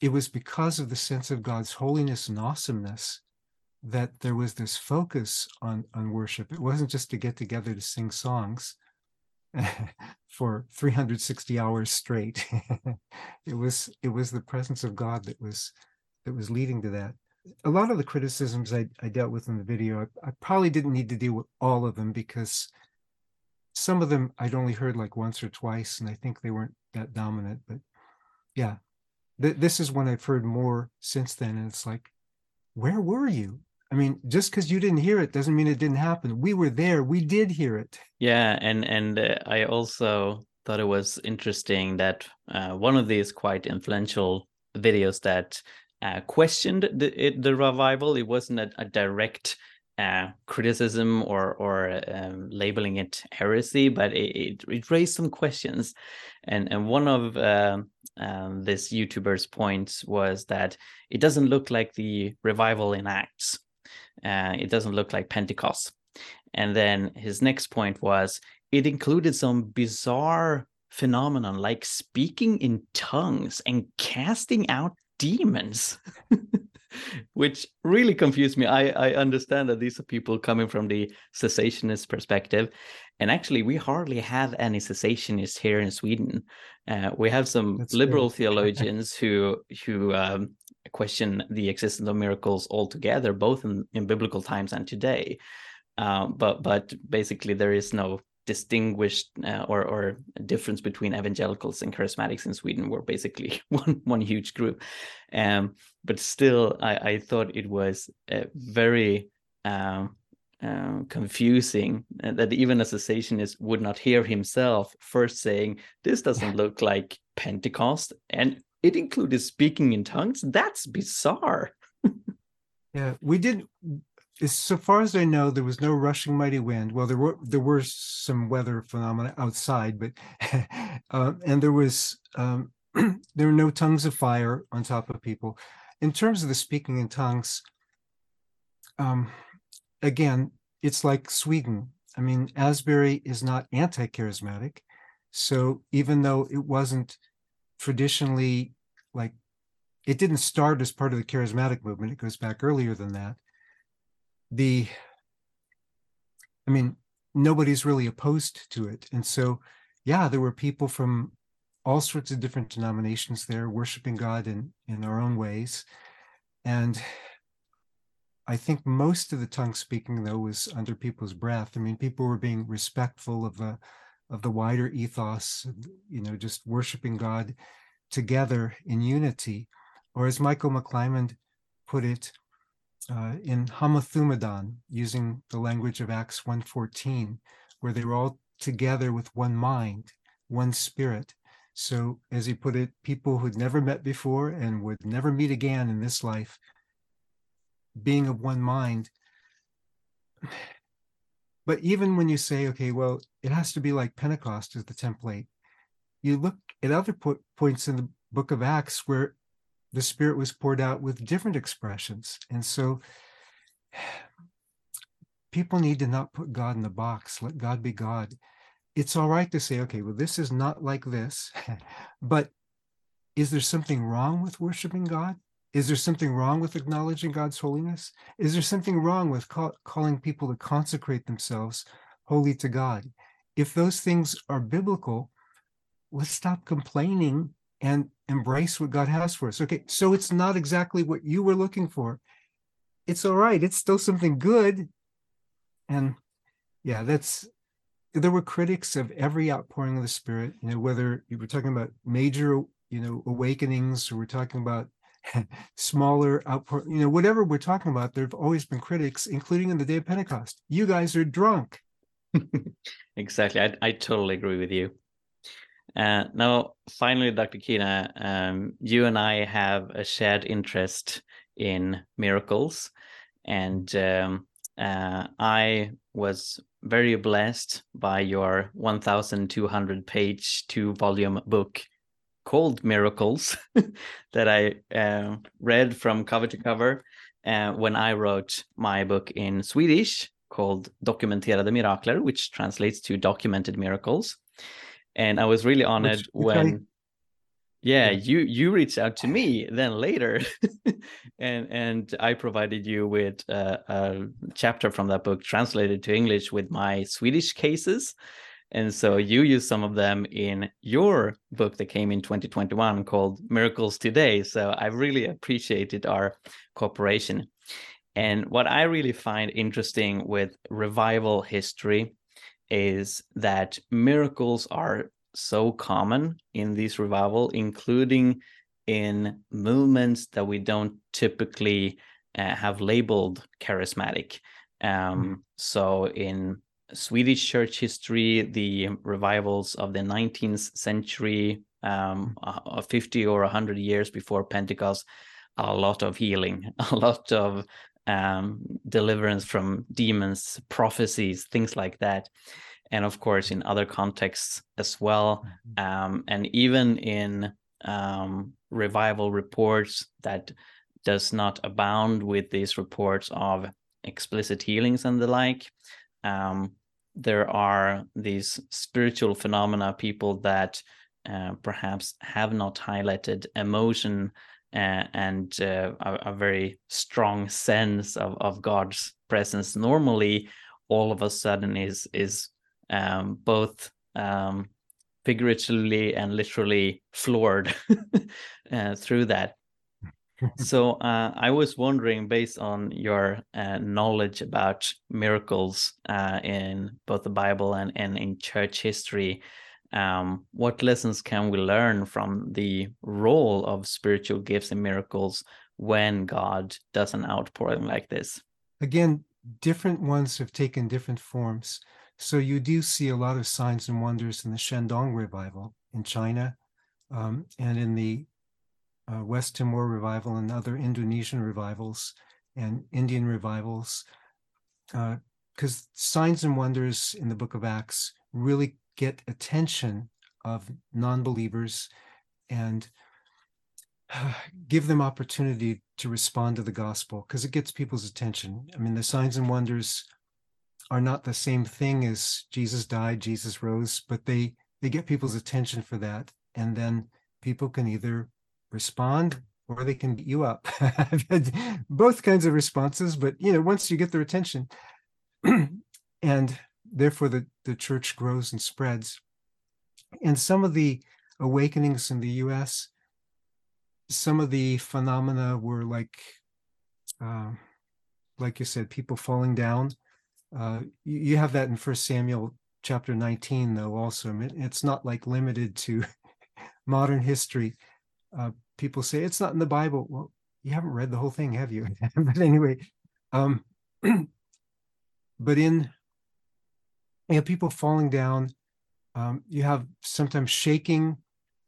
it was because of the sense of God's holiness and awesomeness that there was this focus on, on worship. It wasn't just to get together to sing songs for 360 hours straight. it was it was the presence of God that was that was leading to that a lot of the criticisms I, I dealt with in the video, I, I, probably didn't need to deal with all of them because some of them I'd only heard like once or twice, and I think they weren't that dominant. But yeah, th- this is one I've heard more since then, and it's like, where were you? I mean, just because you didn't hear it doesn't mean it didn't happen. We were there. We did hear it. Yeah, and and uh, I also thought it was interesting that uh, one of these quite influential videos that uh, questioned the it, the revival. It wasn't a, a direct uh, criticism or or um, labeling it heresy, but it, it, it, raised some questions. And and one of uh, um, this YouTuber's point was that it doesn't look like the revival in Acts. Uh, it doesn't look like Pentecost. And then his next point was it included some bizarre phenomenon like speaking in tongues and casting out demons which really confused me I, I understand that these are people coming from the cessationist perspective and actually we hardly have any cessationists here in sweden. Uh, we have some That's liberal theologians who who um, question the existence of miracles altogether both in, in biblical times and today. Uh, but but basically there is no distinguished uh, or or difference between evangelicals and charismatics in Sweden. Were basically one one huge group. Um, but still, I, I thought it was very um, uh, confusing uh, that even a cessationist would not hear himself first saying, "This doesn't look like Pentecost," and it included speaking in tongues. That's bizarre. yeah, we did so far as I know, there was no rushing mighty wind. Well, there were there were some weather phenomena outside, but uh, and there was um, there were no tongues of fire on top of people. In terms of the speaking in tongues, um, again, it's like Sweden. I mean, Asbury is not anti-charismatic, so even though it wasn't traditionally like it didn't start as part of the charismatic movement, it goes back earlier than that the i mean nobody's really opposed to it and so yeah there were people from all sorts of different denominations there worshiping god in in their own ways and i think most of the tongue speaking though was under people's breath i mean people were being respectful of the of the wider ethos you know just worshiping god together in unity or as michael mcclymond put it uh, in homothumadon, using the language of Acts 1.14, where they were all together with one mind, one spirit. So, as he put it, people who'd never met before and would never meet again in this life, being of one mind. But even when you say, okay, well, it has to be like Pentecost as the template, you look at other po- points in the book of Acts where the Spirit was poured out with different expressions. And so people need to not put God in the box, let God be God. It's all right to say, okay, well, this is not like this, but is there something wrong with worshiping God? Is there something wrong with acknowledging God's holiness? Is there something wrong with call, calling people to consecrate themselves holy to God? If those things are biblical, let's stop complaining and embrace what God has for us. Okay, so it's not exactly what you were looking for. It's all right. It's still something good. And yeah, that's there were critics of every outpouring of the Spirit, you know, whether you were talking about major, you know, awakenings or we're talking about smaller outpour, you know, whatever we're talking about, there have always been critics, including in the day of Pentecost. You guys are drunk. exactly. I, I totally agree with you. Uh, now, finally, Dr. Keener, um, you and I have a shared interest in miracles, and um, uh, I was very blessed by your 1,200 page, two volume book called Miracles that I uh, read from cover to cover uh, when I wrote my book in Swedish called Dokumenterade Mirakler, which translates to Documented Miracles. And I was really honored which, which when. I... Yeah, you you reached out to me then later, and and I provided you with a, a chapter from that book translated to English with my Swedish cases, and so you use some of them in your book that came in 2021 called Miracles Today. So I really appreciated our cooperation. And what I really find interesting with revival history is that miracles are so common in this revival, including in movements that we don't typically uh, have labeled charismatic. Um, mm. So, in Swedish church history, the revivals of the 19th century, um, uh, 50 or 100 years before Pentecost, a lot of healing, a lot of um, deliverance from demons, prophecies, things like that. And of course, in other contexts as well. Mm-hmm. Um, and even in um, revival reports that does not abound with these reports of explicit healings and the like. Um, there are these spiritual phenomena, people that uh, perhaps have not highlighted emotion uh, and uh, a, a, very strong sense of, of God's presence normally all of a sudden is is um, both um, figuratively and literally floored uh, through that. So uh, I was wondering, based on your uh, knowledge about miracles uh, in both the Bible and, and in church history, um, what lessons can we learn from the role of spiritual gifts and miracles when God does an outpouring like this? Again, different ones have taken different forms. So you do see a lot of signs and wonders in the Shandong revival in China um, and in the uh, West Timor revival and other Indonesian revivals and Indian revivals. Because uh, signs and wonders in the book of Acts really get attention of non-believers and uh, give them opportunity to respond to the gospel because it gets people's attention. I mean, the signs and wonders are not the same thing as Jesus died, Jesus rose, but they they get people's attention for that, and then people can either respond or they can beat you up. I've had both kinds of responses, but you know, once you get their attention, and therefore the, the church grows and spreads. And some of the awakenings in the US, some of the phenomena were like, uh, like you said, people falling down. Uh, you, you, have that in First Samuel chapter 19, though. Also, it's not like limited to modern history. Uh, people say it's not in the Bible. Well, you haven't read the whole thing, have you? but anyway, um, but in you have people falling down. Um, you have sometimes shaking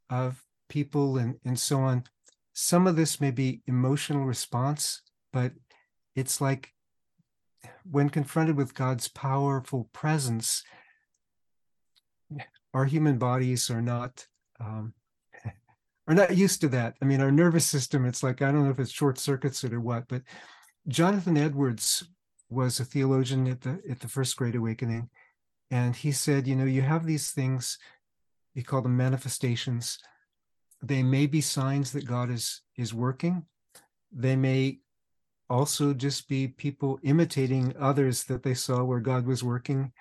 of people and, and so on. Some of this may be emotional response, but it's like when confronted with God's powerful presence, our human bodies are not um, are not used to that. I mean, our nervous system, it's like I don't know if it's short circuits it or what, but Jonathan Edwards was a theologian at the at the First Great Awakening, and he said, you know, you have these things, he called them manifestations. They may be signs that God is is working. They may also just be people imitating others that they saw where God was working.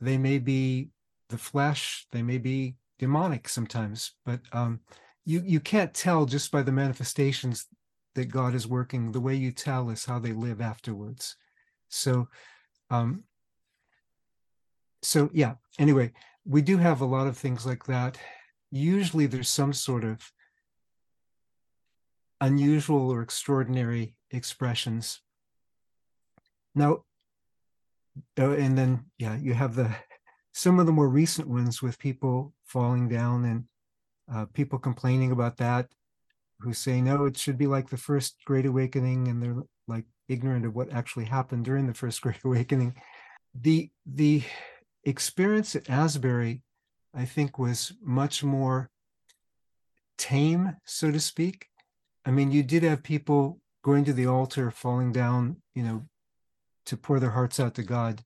They may be the flesh, they may be demonic sometimes, but um, you you can't tell just by the manifestations that God is working. The way you tell is how they live afterwards. So um, so yeah anyway we do have a lot of things like that usually there's some sort of unusual or extraordinary expressions now oh, and then yeah you have the some of the more recent ones with people falling down and uh, people complaining about that who say no it should be like the first great awakening and they're like ignorant of what actually happened during the first great awakening the the experience at Asbury, I think, was much more tame, so to speak. I mean, you did have people going to the altar, falling down, you know, to pour their hearts out to God.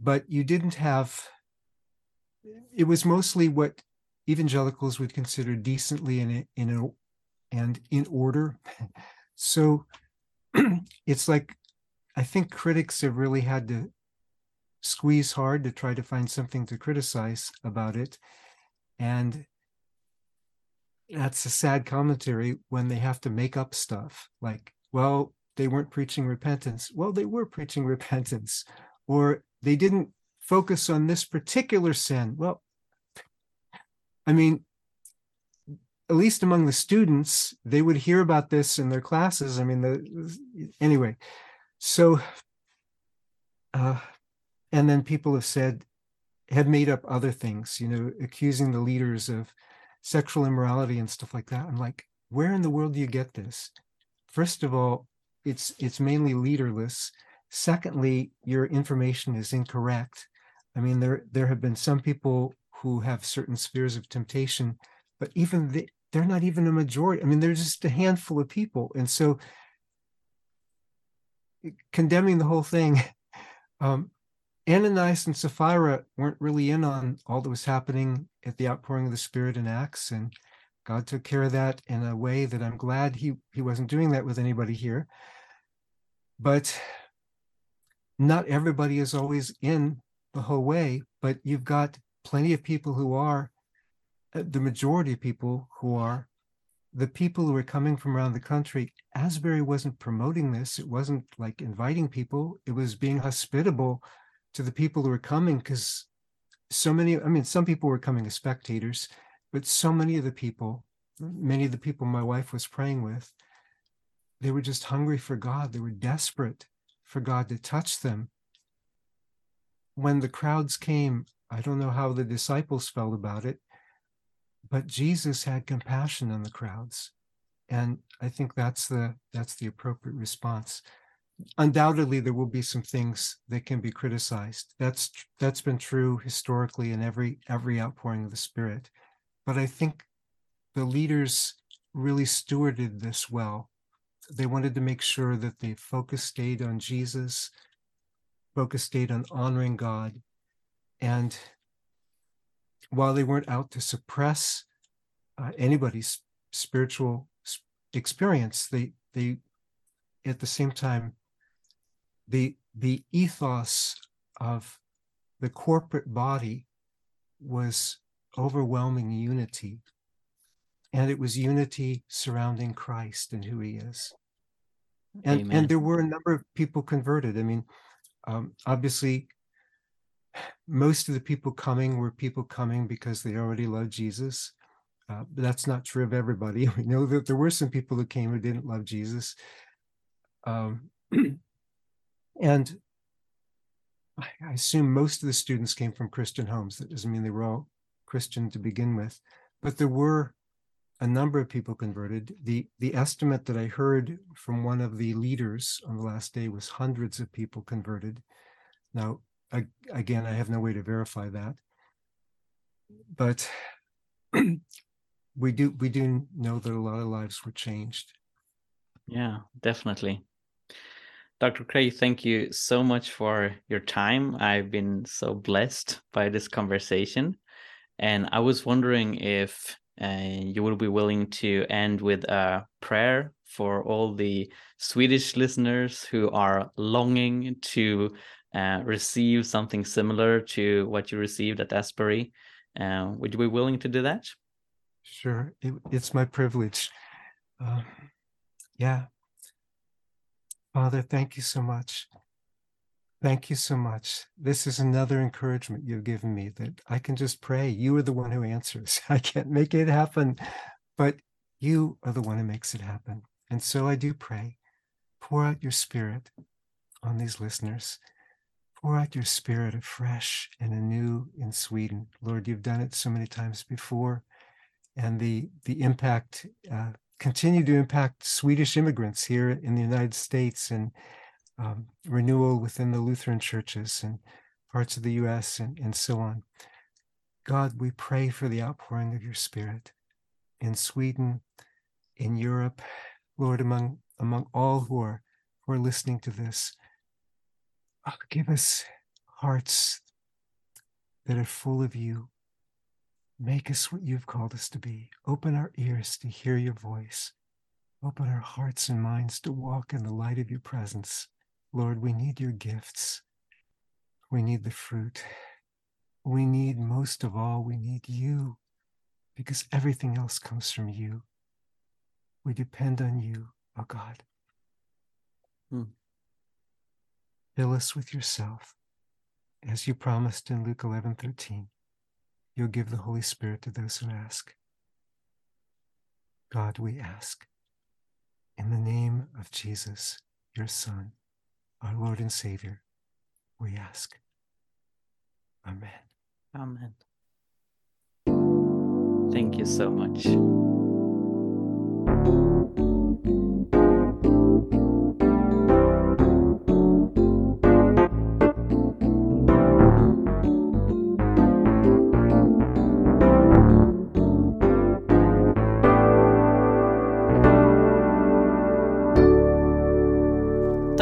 But you didn't have, it was mostly what evangelicals would consider decently in in a, and in order. so it's like I think critics have really had to squeeze hard to try to find something to criticize about it. And that's a sad commentary when they have to make up stuff like, well, they weren't preaching repentance. Well, they were preaching repentance, or they didn't focus on this particular sin. Well, I mean, at least among the students, they would hear about this in their classes. I mean, the anyway, so uh, and then people have said have made up other things you know accusing the leaders of sexual immorality and stuff like that i'm like where in the world do you get this first of all it's it's mainly leaderless secondly your information is incorrect i mean there there have been some people who have certain spheres of temptation but even they, they're not even a majority i mean they're just a handful of people and so condemning the whole thing um, Ananias and Sapphira weren't really in on all that was happening at the outpouring of the Spirit in Acts, and God took care of that in a way that I'm glad he he wasn't doing that with anybody here. But not everybody is always in the whole way, but you've got plenty of people who are, uh, the majority of people who are, the people who are coming from around the country. Asbury wasn't promoting this, it wasn't like inviting people, it was being hospitable to the people who were coming because so many, I mean, some people were coming as spectators, but so many of the people, many of the people my wife was praying with, they were just hungry for God. They were desperate for God to touch them. When the crowds came, I don't know how the disciples felt about it, but Jesus had compassion on the crowds. And I think that's the that's the appropriate response. Undoubtedly, there will be some things that can be criticized. That's that's been true historically in every every outpouring of the Spirit. But I think the leaders really stewarded this well they wanted to make sure that the focus stayed on Jesus, focus stayed on honoring God. And while they weren't out to suppress uh, anybody's spiritual experience, they they at the same time the the ethos of the corporate body was overwhelming unity and it was unity surrounding Christ and who he is. And, Amen. and there were a number of people converted. I mean, um, obviously, most of the people coming were people coming because they already loved Jesus. Uh, but that's not true of everybody. We know that there were some people who came who didn't love Jesus. Um, and I assume most of the students came from Christian homes. That doesn't mean they were all Christian to begin with, but there were a number of people converted. The the estimate that I heard from one of the leaders on the last day was hundreds of people converted. Now, I, again, I have no way to verify that, but we do we do know that a lot of lives were changed. Yeah, definitely. Dr. Craig, thank you so much for your time. I've been so blessed by this conversation. And I was wondering if you will be willing to end with a prayer for all the Swedish listeners who are longing to uh, receive something similar to what you received at Asbury. Uh, would you be willing to do that? Sure, it, it's my privilege. Uh, yeah. Father, thank you so much Thank you so much. This is another encouragement you've given me that I can just pray. You are the one who answers. I can't make it happen, but you are the one who makes it happen. And so I do pray. Pour out your spirit on these listeners. Pour out your spirit afresh and anew in Sweden. Lord, you've done it so many times before. And the, the impact, uh, continue to impact Swedish immigrants here in the United States and um, renewal within the Lutheran churches and parts of the US and, and so on. God, we pray for the outpouring of your Spirit in Sweden, in Europe, Lord, among among all who are who are listening to this. Oh, give us hearts that are full of you. Make us what you've called us to be. Open our ears to hear your voice. Open our hearts and minds to walk in the light of your presence. Lord, we need your gifts. We need the fruit. We need most of all, we need you because everything else comes from you. We depend on you, oh God. Hmm. Fill us with yourself. As you promised in Luke 11 13, you'll give the Holy Spirit to those who ask. God, we ask. In the name of Jesus, your Son our Lord and Savior, we ask. Amen. Amen. Thank you so much.